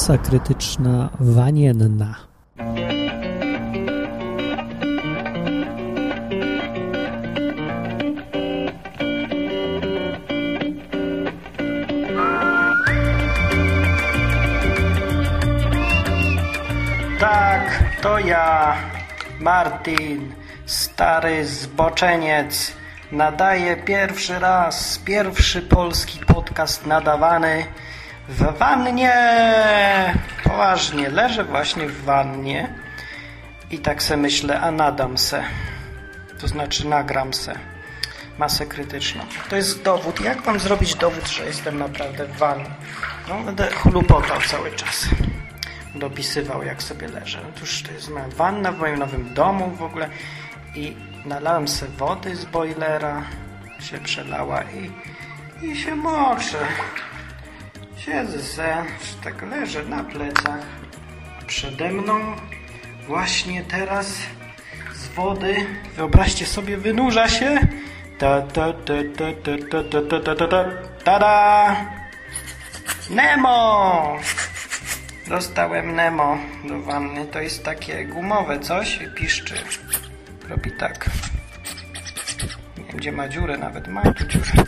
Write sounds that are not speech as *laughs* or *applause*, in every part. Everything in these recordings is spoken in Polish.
masa krytyczna wanienna. Tak, to ja, Martin, stary zboczeniec, nadaję pierwszy raz, pierwszy polski podcast nadawany w wannie. Poważnie, leżę właśnie w wannie i tak se myślę, a nadam se. To znaczy nagram se masę krytyczną. To jest dowód. Jak mam zrobić dowód, że jestem naprawdę w wannie? No, będę chlupotał cały czas dopisywał, jak sobie leżę. Otóż to jest moja wanna w moim nowym domu w ogóle i nalałem sobie wody z boilera, się przelała i, i się moczę. Siedzę se, tak leżę na plecach. Przede mną właśnie teraz z wody, wyobraźcie sobie, wynurza się ta ta ta ta ta ta ta ta ta ta tada Nemo! Dostałem Nemo do wanny. To jest takie gumowe coś. Piszczy. Robi tak. Gdzie ma dziurę. Nawet ma dziurę.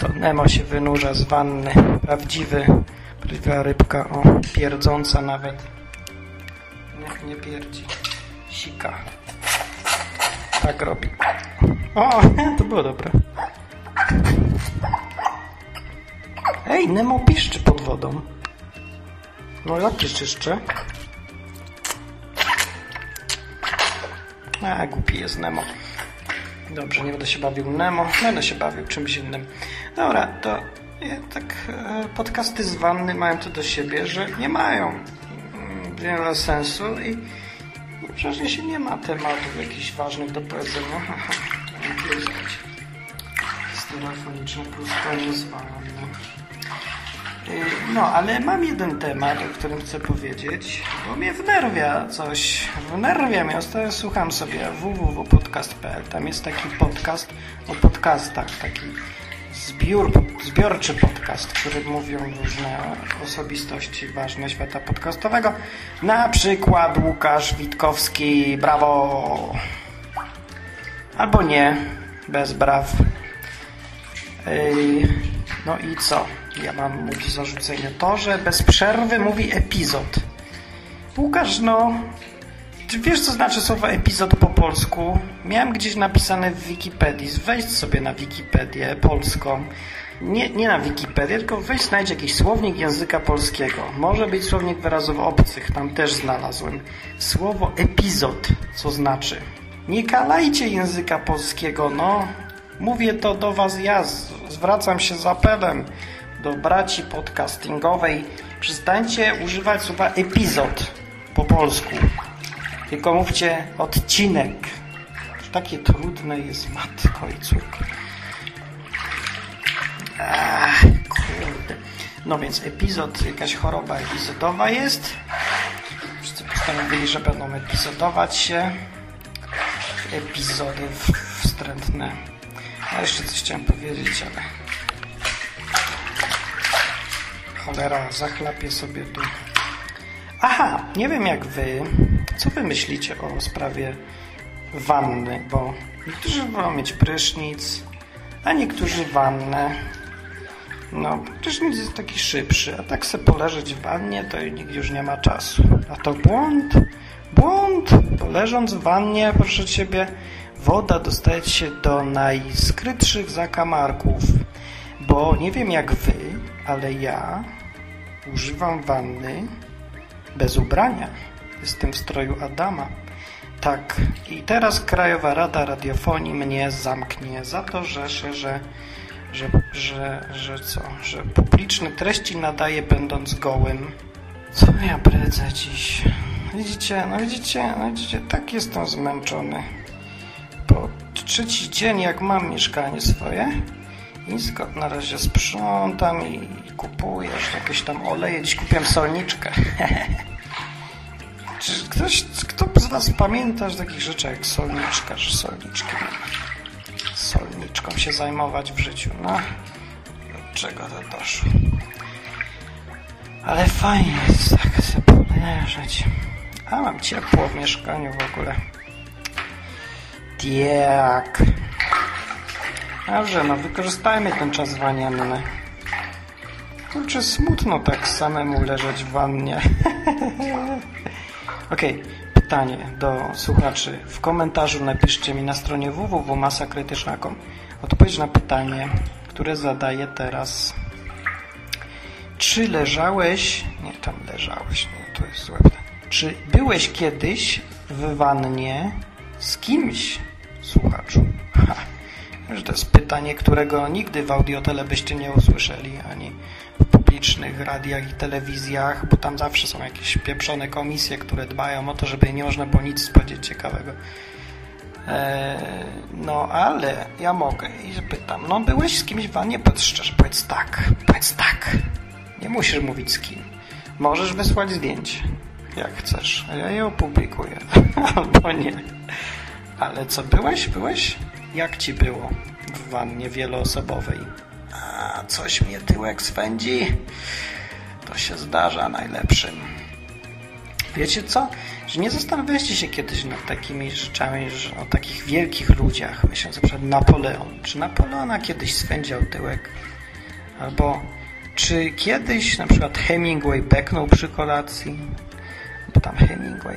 To Nemo się wynurza z wanny. Prawdziwy. Prawdziwa rybka. O, pierdząca nawet. Niech nie pierdzi. Sika. Tak robi. O, *laughs* to było dobre. Ej, Nemo piszczy pod wodą. No jak czyszczę? A, głupi jest Nemo. Dobrze, nie będę się bawił Nemo, będę się bawił czymś innym. Dobra, to tak e, podcasty z wanny mają to do siebie, że nie mają mm, wiele sensu i przecież się nie ma tematów jakichś ważnych do powiedzenia. *laughs* Z telefoniczne pustonie z wanny. No, ale mam jeden temat, o którym chcę powiedzieć, bo mnie wnerwia coś. Wnerwia mnie. Ostatnio słucham sobie www.podcast.pl. Tam jest taki podcast o podcastach, taki zbiór, zbiorczy podcast, w którym mówią różne osobistości ważne świata podcastowego. Na przykład Łukasz Witkowski, brawo! Albo nie, bez braw. No i co? Ja mam mu do zarzucenia to, że bez przerwy mówi epizod. Łukasz, no... Wiesz, co znaczy słowo epizod po polsku? Miałem gdzieś napisane w Wikipedii. Wejdź sobie na Wikipedię polską. Nie, nie na Wikipedię, tylko weź znajdź jakiś słownik języka polskiego. Może być słownik wyrazów obcych, tam też znalazłem. Słowo epizod, co znaczy? Nie kalajcie języka polskiego, no. Mówię to do was ja, zwracam się z apelem do braci podcastingowej. Przestańcie używać słowa epizod po polsku. Tylko mówcie odcinek. Takie trudne jest matko i córko. Ach, kurde. No więc epizod, jakaś choroba epizodowa jest. Wszyscy postanowili, że będą epizodować się. Epizody wstrętne. A jeszcze coś chciałem powiedzieć, ale cholera, zachlapię sobie tu. Aha, nie wiem jak wy, co wy myślicie o sprawie wanny, bo niektórzy wolą mieć prysznic, a niektórzy wannę. No, prysznic jest taki szybszy, a tak se poleżeć w wannie, to nikt już nie ma czasu. A to błąd, błąd, bo leżąc w wannie, proszę Ciebie, woda dostaje się do najskrytszych zakamarków, bo nie wiem jak wy, ale ja używam wanny bez ubrania. Jestem w stroju Adama. Tak. I teraz Krajowa Rada Radiofonii mnie zamknie za to, że że, że, że, że, że co? Że publiczne treści nadaje będąc gołym. Co ja bredzę dziś? Widzicie, no widzicie, no widzicie, tak jestem zmęczony. Po trzeci dzień, jak mam mieszkanie swoje, nisko na razie sprzątam i, kupuję jakieś tam oleje. Dziś kupiłem solniczkę. *laughs* Czy ktoś, kto z Was pamięta takich rzeczy jak solniczka, że solniczki solniczką się zajmować w życiu? No, do czego to doszło? Ale fajnie jest tak sobie poleżeć. A mam ciepło w mieszkaniu w ogóle. Tak. Dobrze, no wykorzystajmy ten czas wanienny. Kurczę, smutno tak samemu leżeć w wannie. *laughs* Okej, okay. pytanie do słuchaczy. W komentarzu napiszcie mi na stronie www.masakrytyczna.com odpowiedź na pytanie, które zadaję teraz. Czy leżałeś... Nie, tam leżałeś, nie, to jest złe pytanie. Czy byłeś kiedyś w wannie z kimś, słuchaczu? Że to jest pytanie, którego nigdy w audiotele byście nie usłyszeli, ani w publicznych radiach i telewizjach, bo tam zawsze są jakieś pieprzone komisje, które dbają o to, żeby nie można było nic spodziewać ciekawego. Eee, no, ale ja mogę i pytam, no byłeś z kimś w wannie? Powiedz szczerze, powiedz tak, powiedz tak. Nie musisz mówić z kim. Możesz wysłać zdjęcie, jak chcesz, a ja je opublikuję. *laughs* Albo nie. Ale co, byłeś? Byłeś? Jak ci było w wannie wieloosobowej? A, coś mnie tyłek swędzi? To się zdarza najlepszym. Wiecie co? Że nie zastanawialiście się kiedyś nad takimi rzeczami, że o takich wielkich ludziach, myśląc na przykład Napoleon. Czy Napoleona kiedyś swędział tyłek? Albo czy kiedyś na przykład Hemingway beknął przy kolacji? Bo tam Hemingway.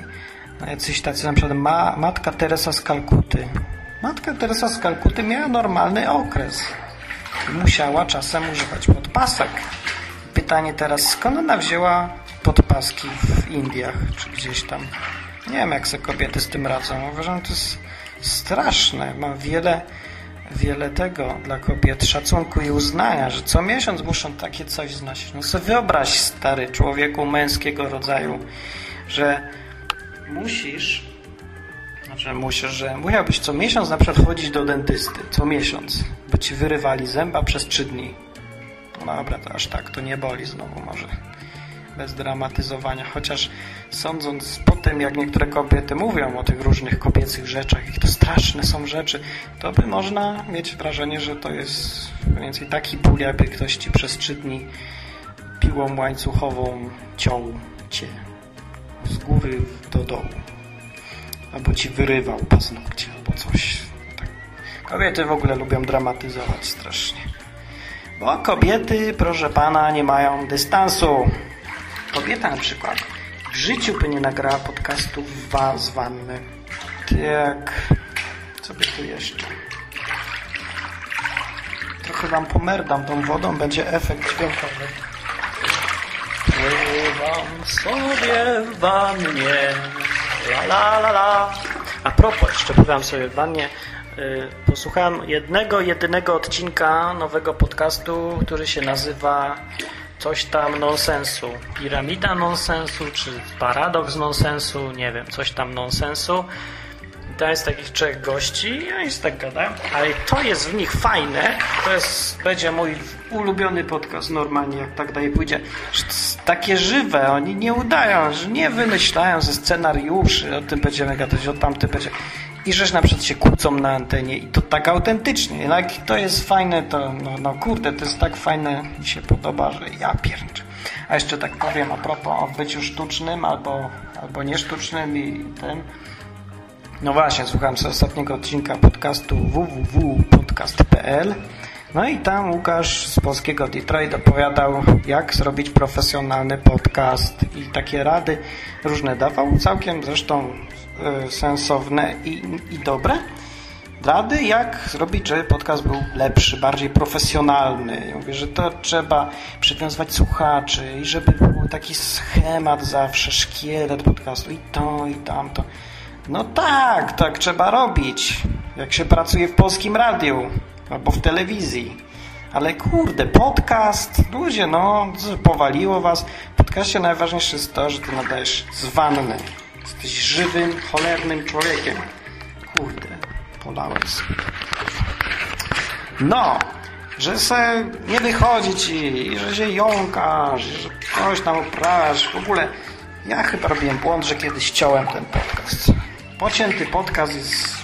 No jacyś tacy na przykład ma, matka Teresa z Kalkuty. Matka Teresa z Kalkuty miała normalny okres. Musiała czasem używać podpasek. Pytanie teraz, skąd ona wzięła podpaski w Indiach, czy gdzieś tam? Nie wiem, jak sobie kobiety z tym radzą. Uważam, że to jest straszne. Mam wiele, wiele tego dla kobiet, szacunku i uznania, że co miesiąc muszą takie coś znosić. No sobie wyobraź, stary człowieku męskiego rodzaju, że musisz że musisz, że musiałbyś co miesiąc na przykład chodzić do dentysty. Co miesiąc. Bo ci wyrywali zęba przez trzy dni. No dobra, to aż tak, to nie boli znowu może. Bez dramatyzowania. Chociaż sądząc po tym, jak niektóre kobiety mówią o tych różnych kobiecych rzeczach, jak to straszne są rzeczy, to by można mieć wrażenie, że to jest mniej więcej taki ból, jakby ktoś ci przez trzy dni piłą łańcuchową ciął cię z góry do dołu albo ci wyrywał paznokcie, albo coś. Tak. Kobiety w ogóle lubią dramatyzować strasznie. Bo kobiety, proszę pana, nie mają dystansu. Kobieta na przykład w życiu by nie nagrała podcastu z wanny. Tak. Co by tu jeszcze? Trochę wam pomerdam tą wodą, będzie efekt dźwiękowy. Pływam sobie w wannie La, la, la, la. A propos, jeszcze pływam sobie w wannie. Y, posłuchałem jednego, jedynego odcinka nowego podcastu, który się nazywa coś tam nonsensu. Piramida nonsensu, czy paradoks nonsensu, nie wiem, coś tam nonsensu. To jest takich trzech gości, ja już tak gadam, ale to jest w nich fajne, to jest, będzie mój ulubiony podcast normalnie, jak tak dalej pójdzie. Takie żywe, oni nie udają, że nie wymyślają ze scenariuszy, o tym będziemy gadać, o tamtym będzie. I że na przykład się kłócą na antenie i to tak autentycznie. Jak to jest fajne, to no, no kurde, to jest tak fajne, mi się podoba, że ja pierniczę. A jeszcze tak powiem a propos o byciu sztucznym albo, albo niesztucznym i ten no właśnie, słuchałem sobie ostatniego odcinka podcastu www.podcast.pl no i tam Łukasz z polskiego Detroit opowiadał, jak zrobić profesjonalny podcast i takie rady różne dawał, całkiem zresztą y, sensowne i, i dobre. Rady, jak zrobić, żeby podcast był lepszy, bardziej profesjonalny. Ja mówię, że to trzeba przywiązywać słuchaczy i żeby był taki schemat zawsze, szkielet podcastu i to, i tamto. No tak, tak trzeba robić. Jak się pracuje w polskim radiu albo w telewizji. Ale kurde, podcast, ludzie, no, powaliło was. W podcaście najważniejsze jest to, że ty nadajesz z wanny. Jesteś żywym, cholernym człowiekiem. Kurde, polałem sobie. No, że se nie wychodzi ci, że się jąkasz, że coś tam uprawiasz. W ogóle ja chyba robiłem błąd, że kiedyś ciąłem ten podcast. Pocięty podcast jest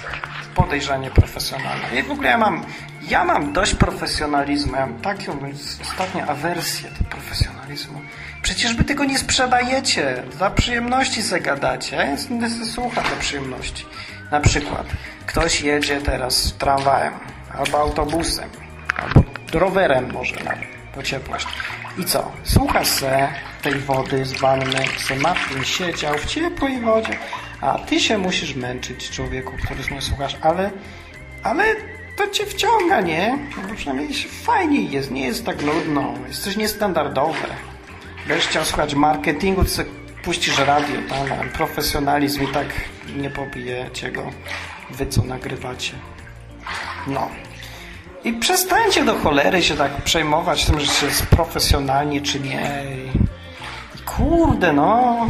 podejrzanie profesjonalny. I w ogóle ja mam Ja mam dość profesjonalizmu. Ja mam taką ostatnią awersję do profesjonalizmu. Przecież wy tego nie sprzedajecie. Dla przyjemności zagadacie. Ja nie słucham do przyjemności. Na przykład ktoś jedzie teraz tramwajem albo autobusem albo rowerem może nawet pociepłaś. I co? Słucha se tej wody z wanny, se Martin siedział w ciepłej wodzie, a ty się musisz męczyć, człowieku, któryś nie słuchasz, ale, ale to cię wciąga, nie? No bo przynajmniej fajniej jest, nie jest tak nudno, jest coś niestandardowe. Będziesz chciał słuchać marketingu, to puścisz radio, tam profesjonalizm i tak nie pobijecie go, wy co nagrywacie. No. I przestańcie do cholery się tak przejmować tym, że jest profesjonalnie czy nie. I kurde, no.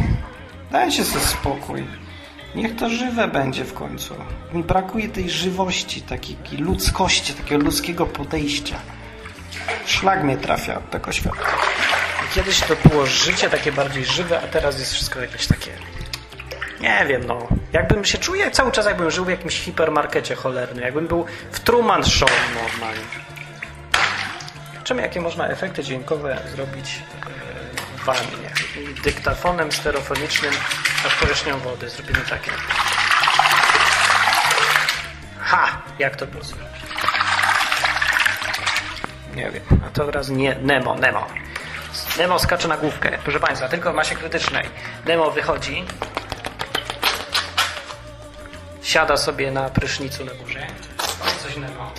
Dajcie sobie spokój. Niech to żywe będzie w końcu. Mi brakuje tej żywości, takiej ludzkości, takiego ludzkiego podejścia. Szlag mnie trafia od tego świata. Kiedyś to było życie takie bardziej żywe, a teraz jest wszystko jakieś takie... Nie wiem, no. Jakbym się czuł cały czas, jakbym żył w jakimś hipermarkecie cholernym. Jakbym był w Truman Show normalnie. Czym jakie można efekty dźwiękowe zrobić w wannie? Dyktafonem stereofonicznym nad powierzchnią wody. Zrobimy takie. Ha! Jak to było? Nie wiem. A to teraz nie. Nemo, Nemo. Nemo skacze na główkę. Proszę Państwa, tylko w masie krytycznej. Nemo wychodzi. Siada sobie na prysznicu na górze. Coś Nemo.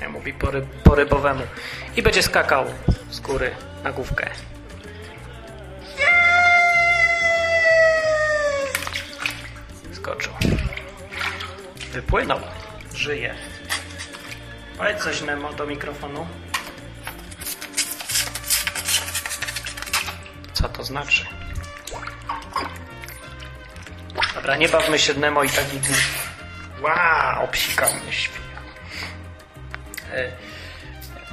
Ja mówi po, ryb, po rybowemu. I będzie skakał z góry na główkę. Wypłynął. Żyje. Powiedz coś Nemo do mikrofonu. Co to znaczy? Dobra, nie bawmy się Nemo i taki wow, obsikał mnie świnia.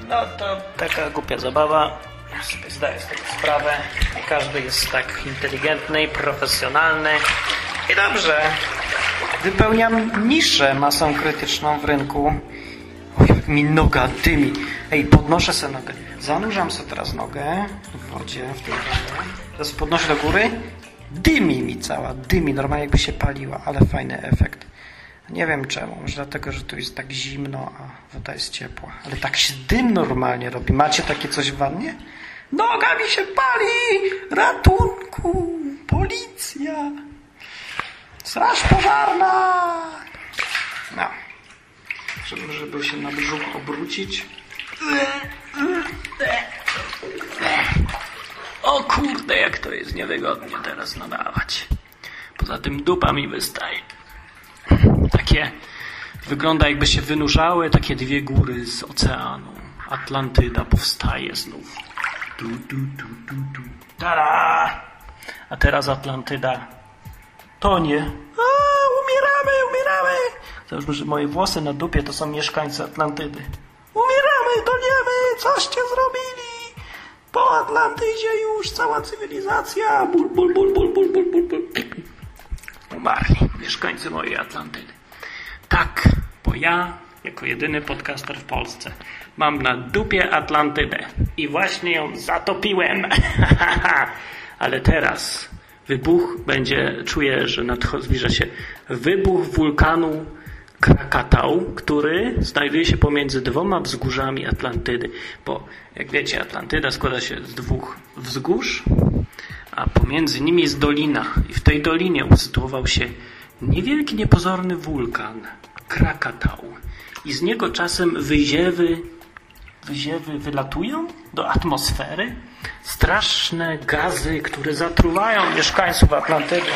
No to taka głupia zabawa. Ja sobie zdaję z tego sprawę. Nie każdy jest tak inteligentny i profesjonalny. I dobrze. Wypełniam niszę masą krytyczną w rynku. Oj, jak mi noga dymi. Ej, podnoszę sobie nogę. Zanurzam sobie teraz nogę w wodzie, w tej wodzie. Teraz podnoszę do góry. Dymi mi cała, dymi. Normalnie jakby się paliła, ale fajny efekt. Nie wiem czemu. Może dlatego, że tu jest tak zimno, a woda jest ciepła. Ale tak się dym normalnie robi. Macie takie coś w wannie? Noga mi się pali! Ratunku! Policja! Straż pożarna! No. Żeby, żeby się na brzuch obrócić. O kurde, jak to jest niewygodnie teraz nadawać. Poza tym dupa mi wystaje. Takie wygląda jakby się wynurzały takie dwie góry z oceanu. Atlantyda powstaje znów. Du, du, du, du, du. Tada! A teraz Atlantyda tonie. A, umieramy, umieramy! Załóżmy, że moje włosy na dupie to są mieszkańcy Atlantydy. Umieramy, toniemy, coście zrobili! Po Atlantydzie już cała cywilizacja. Bul, bul, bul, bul, bul, bul, bul, bul. Umarli mieszkańcy mojej Atlantydy. Tak, bo ja, jako jedyny podcaster w Polsce, mam na dupie Atlantydę i właśnie ją zatopiłem. *laughs* Ale teraz wybuch będzie, czuję, że zbliża się wybuch wulkanu Krakatał, który znajduje się pomiędzy dwoma wzgórzami Atlantydy. Bo, jak wiecie, Atlantyda składa się z dwóch wzgórz, a pomiędzy nimi jest dolina. I w tej dolinie usytuował się niewielki, niepozorny wulkan Krakatał. I z niego czasem wyziewy, wyziewy wylatują do atmosfery. Straszne gazy, które zatruwają mieszkańców Atlantydy.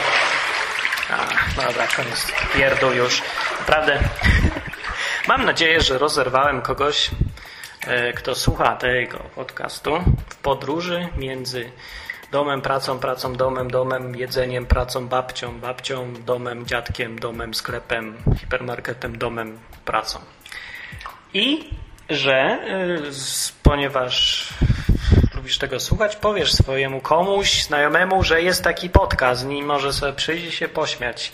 A, dobra, koniec. Pierdół już. Naprawdę. *laughs* Mam nadzieję, że rozerwałem kogoś, kto słucha tego podcastu w podróży między domem, pracą, pracą, domem, domem, jedzeniem, pracą, babcią, babcią, domem, dziadkiem, domem, sklepem, hipermarketem, domem, pracą. I że ponieważ lubisz tego słuchać, powiesz swojemu komuś, znajomemu, że jest taki podcast i może sobie przyjść i się pośmiać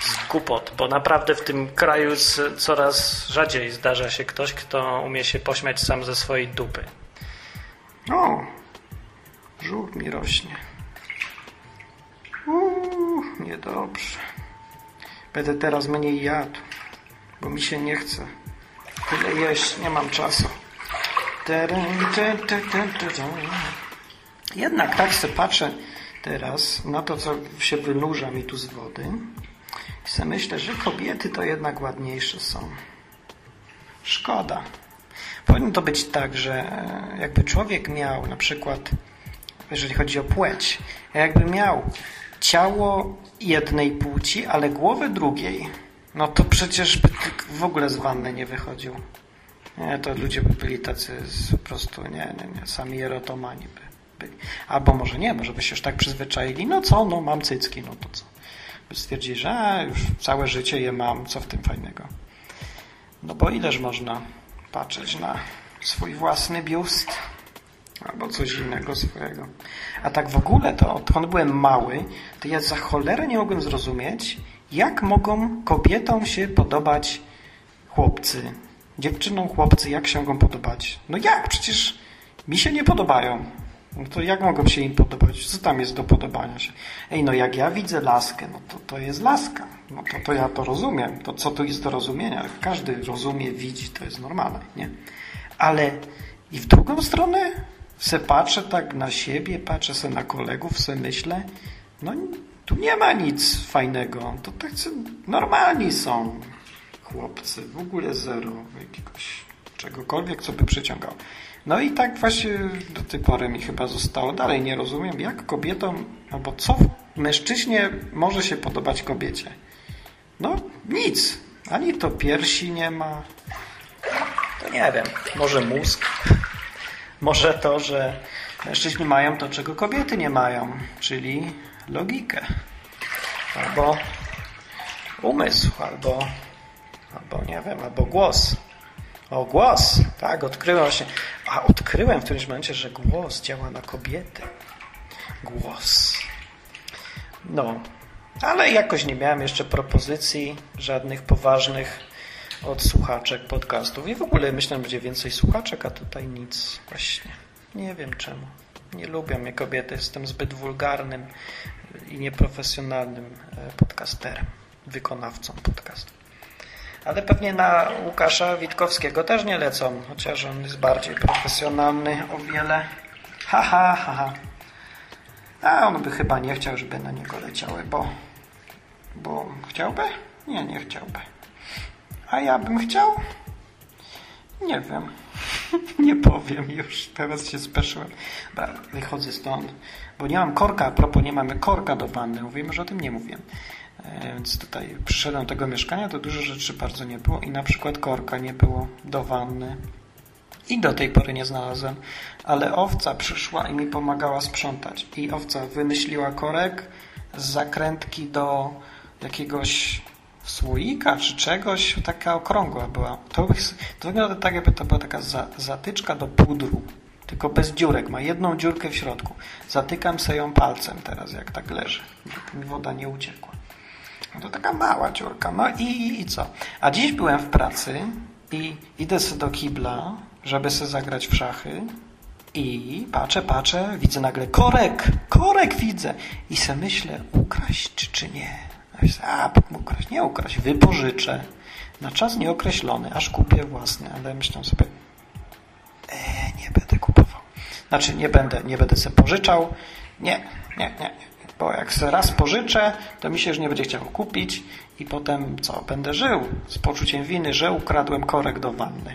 z głupot, bo naprawdę w tym kraju coraz rzadziej zdarza się ktoś, kto umie się pośmiać sam ze swojej dupy. O, żółt mi rośnie. Uuu, niedobrze. Będę teraz mniej jadł, bo mi się nie chce. Tyle jeść, nie mam czasu. Jednak tak sobie patrzę teraz na to, co się wynurza mi tu z wody i sobie myślę, że kobiety to jednak ładniejsze są. Szkoda. Powinno to być tak, że e, jakby człowiek miał na przykład, jeżeli chodzi o płeć, jakby miał ciało jednej płci, ale głowę drugiej, no to przecież by w ogóle z wanny nie wychodził. Nie, to ludzie by byli tacy po prostu, nie, nie, nie, sami erotomani by byli. Albo może nie, może by się już tak przyzwyczaili, no co, no mam cycki, no to co. By stwierdzili, że a, już całe życie je mam, co w tym fajnego. No bo ileż można patrzeć na swój własny biust albo coś innego swojego. A tak w ogóle to, odkąd byłem mały, to ja za cholerę nie mogłem zrozumieć, jak mogą kobietom się podobać chłopcy. Dziewczynom, chłopcy, jak się mogą podobać? No jak? Przecież mi się nie podobają. No to jak mogą się im podobać? Co tam jest do podobania się? Ej, no jak ja widzę laskę, no to to jest laska. No to, to ja to rozumiem. To co tu jest do rozumienia? Każdy rozumie, widzi, to jest normalne, nie? Ale i w drugą stronę se patrzę tak na siebie, patrzę se na kolegów, se myślę, no tu nie ma nic fajnego. To tak normalni są chłopcy. W ogóle zero jakiegoś czegokolwiek, co by przyciągał. No i tak właśnie do tej pory mi chyba zostało. Dalej nie rozumiem, jak kobietom, albo co mężczyźnie może się podobać kobiecie. No nic. Ani to piersi nie ma. To nie wiem. Może mózg. *laughs* Może to, że mężczyźni mają to, czego kobiety nie mają. Czyli logikę. Albo umysł. Albo, albo nie wiem, albo głos. O, głos, tak, odkryłem właśnie. A odkryłem w którymś momencie, że głos działa na kobiety. Głos. No, ale jakoś nie miałem jeszcze propozycji żadnych poważnych od słuchaczek podcastów. I w ogóle myślałem, że będzie więcej słuchaczek, a tutaj nic. Właśnie. Nie wiem czemu. Nie lubią mnie kobiety. Jestem zbyt wulgarnym i nieprofesjonalnym e, podcasterem, wykonawcą podcastu. Ale pewnie na Łukasza Witkowskiego też nie lecą, chociaż on jest bardziej profesjonalny o wiele. Ha, ha, ha, ha. A on by chyba nie chciał, żeby na niego leciały, bo, bo chciałby? Nie, nie chciałby. A ja bym chciał? Nie wiem. *laughs* nie powiem już. Teraz się speszyłem. Wychodzę stąd, bo nie mam korka. A propos, nie mamy korka do wanny. Mówimy, że o tym nie mówiłem. E, więc tutaj przyszedłem do tego mieszkania, to dużo rzeczy bardzo nie było i na przykład korka nie było do wanny. I do tej pory nie znalazłem. Ale owca przyszła i mi pomagała sprzątać. I owca wymyśliła korek z zakrętki do jakiegoś słoika czy czegoś. Taka okrągła była. To, to wygląda tak, jakby to była taka za, zatyczka do pudru. Tylko bez dziurek. Ma jedną dziurkę w środku. Zatykam sobie ją palcem teraz, jak tak leży. Żeby mi woda nie uciekła. No to taka mała dziurka. No i, i co? A dziś byłem w pracy i idę sobie do kibla, żeby sobie zagrać w szachy i patrzę, patrzę, widzę nagle korek, korek widzę i se myślę, ukraść czy, czy A, ukraść, nie ukraść, wypożyczę. Na czas nieokreślony, aż kupię własny, ale myślę sobie, e, nie będę kupował. Znaczy nie będę, nie będę sobie pożyczał, nie, nie, nie. Bo jak sobie raz pożyczę, to mi się już nie będzie chciało kupić i potem co? Będę żył z poczuciem winy, że ukradłem korek do wanny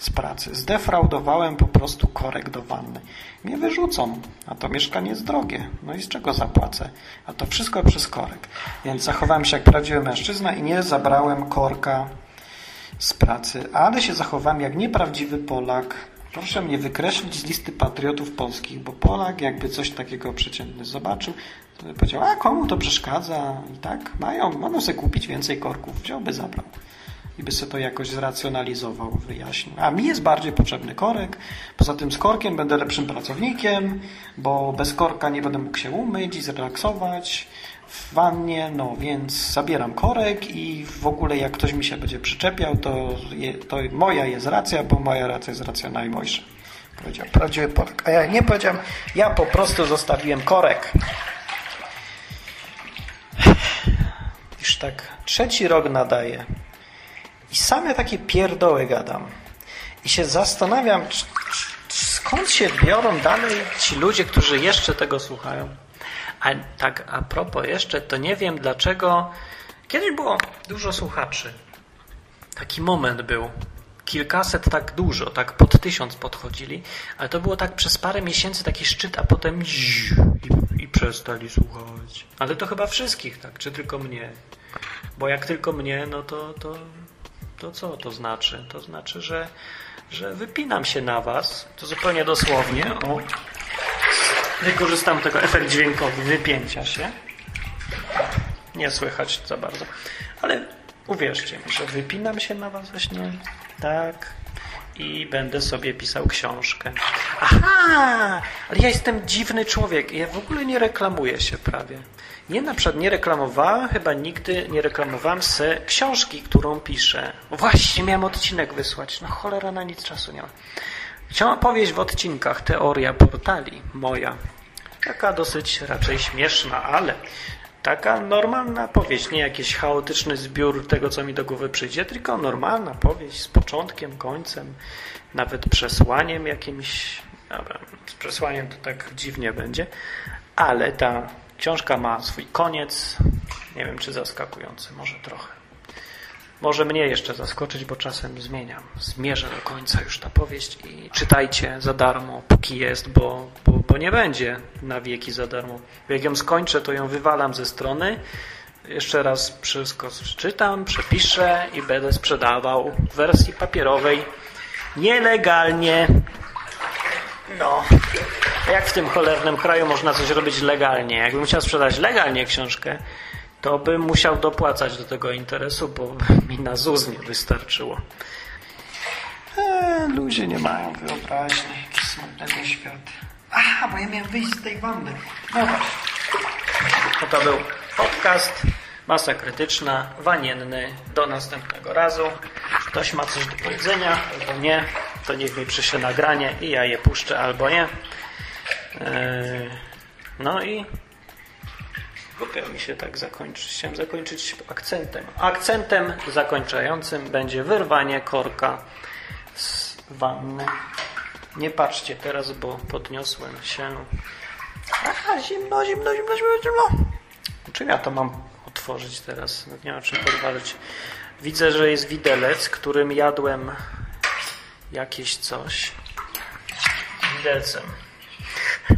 z pracy. Zdefraudowałem po prostu korek do wanny. Mnie wyrzucą, a to mieszkanie jest drogie. No i z czego zapłacę? A to wszystko przez korek. Więc zachowałem się jak prawdziwy mężczyzna i nie zabrałem korka z pracy, ale się zachowałem jak nieprawdziwy Polak, Proszę mnie wykreślić z listy patriotów polskich, bo Polak jakby coś takiego przeciętny zobaczył, to by powiedział, a komu to przeszkadza i tak mają, mogą sobie kupić więcej korków, wziąłby, zabrał. I by sobie to jakoś zracjonalizował, wyjaśnił. A mi jest bardziej potrzebny korek. Poza tym z korkiem będę lepszym pracownikiem, bo bez korka nie będę mógł się umyć i zrelaksować w wannie, no więc zabieram korek i w ogóle jak ktoś mi się będzie przyczepiał, to, je, to moja jest racja, bo moja racja jest racja najmojsza. Powiedział prawdziwy Polak. A ja nie powiedziałem, ja po prostu zostawiłem korek. Już tak trzeci rok nadaję i same takie pierdoły gadam. I się zastanawiam, skąd się biorą dalej ci ludzie, którzy jeszcze tego słuchają. A tak a propos jeszcze, to nie wiem dlaczego. Kiedyś było dużo słuchaczy. Taki moment był. Kilkaset tak dużo, tak pod tysiąc podchodzili, ale to było tak przez parę miesięcy taki szczyt, a potem i, i przestali słuchać. Ale to chyba wszystkich, tak? Czy tylko mnie? Bo jak tylko mnie, no to, to, to co to znaczy? To znaczy, że, że wypinam się na was, to zupełnie dosłownie. O, wykorzystam tego efekt dźwiękowy wypięcia się. Nie słychać za bardzo. Ale uwierzcie mi, że wypinam się na was właśnie tak i będę sobie pisał książkę. Aha! Ale ja jestem dziwny człowiek. Ja w ogóle nie reklamuję się prawie. Nie na przykład nie reklamowałem, chyba nigdy nie reklamowałem se książki, którą piszę. Właśnie miałem odcinek wysłać. No cholera, na nic czasu nie ma. Chciałam powieść w odcinkach Teoria portali, moja. Taka dosyć raczej śmieszna, ale taka normalna powieść, nie jakiś chaotyczny zbiór tego, co mi do głowy przyjdzie, tylko normalna powieść z początkiem, końcem, nawet przesłaniem jakimś. Dobra, z przesłaniem to tak dziwnie będzie, ale ta książka ma swój koniec. Nie wiem, czy zaskakujący, może trochę. Może mnie jeszcze zaskoczyć, bo czasem zmieniam. Zmierzę do końca już ta powieść i czytajcie za darmo, póki jest, bo, bo, bo nie będzie na wieki za darmo. Jak ją skończę, to ją wywalam ze strony. Jeszcze raz wszystko przeczytam, przepiszę i będę sprzedawał w wersji papierowej nielegalnie. No, jak w tym cholernym kraju można coś robić legalnie? Jakbym chciał sprzedać legalnie książkę, to bym musiał dopłacać do tego interesu, bo *laughs* mi na ZUS nie wystarczyło. Eee, ludzie nie mają wyobraźni. Smutnego świat. Aha, bo ja miałem wyjść z tej wanny. No właśnie. To był podcast Masa Krytyczna, wanienny. Do następnego razu. Ktoś ma coś do powiedzenia, albo nie, to niech mi przyśle nagranie i ja je puszczę, albo nie. Eee, no i Głupio mi się tak zakończyć. Chciałem zakończyć akcentem. Akcentem zakończającym będzie wyrwanie korka z wanny. Nie patrzcie teraz, bo podniosłem się. Aha, zimno, zimno, zimno, zimno, zimno. Czym ja to mam otworzyć teraz? Nie ma czym podważyć. Widzę, że jest widelec, którym jadłem jakieś coś. Widelcem.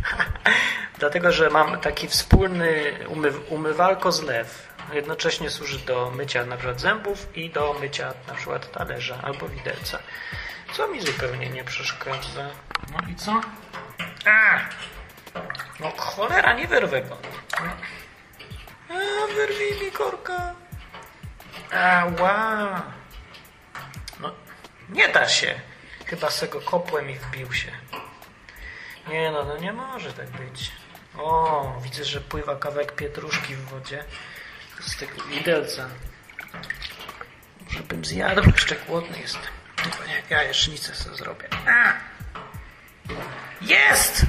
*laughs* Dlatego, że mam taki wspólny umyw umywalko zlew. Jednocześnie służy do mycia na przykład zębów i do mycia na przykład talerza albo widelca. Co mi zupełnie nie przeszkadza. No i co? A! No cholera, nie wyrwę go. A, wyrwij mi korka. Ała. No, nie da się. Chyba z tego kopłem i wbił się. Nie no, no nie może tak być. O, widzę, że pływa kawałek pietruszki w wodzie z tego widelca. Żebym zjadł, jeszcze głodny jestem. Tylko nie, ja jesznicę sobie zrobię. A! Jest!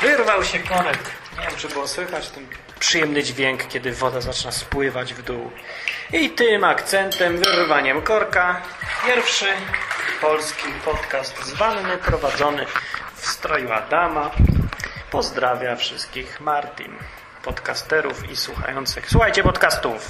Wyrwał się korek. Nie wiem, czy było słychać ten przyjemny dźwięk, kiedy woda zaczyna spływać w dół. I tym akcentem, wyrwaniem korka, pierwszy polski podcast z wanny prowadzony w stroju Adama. Pozdrawia wszystkich Martin, podcasterów i słuchających. Słuchajcie podcastów!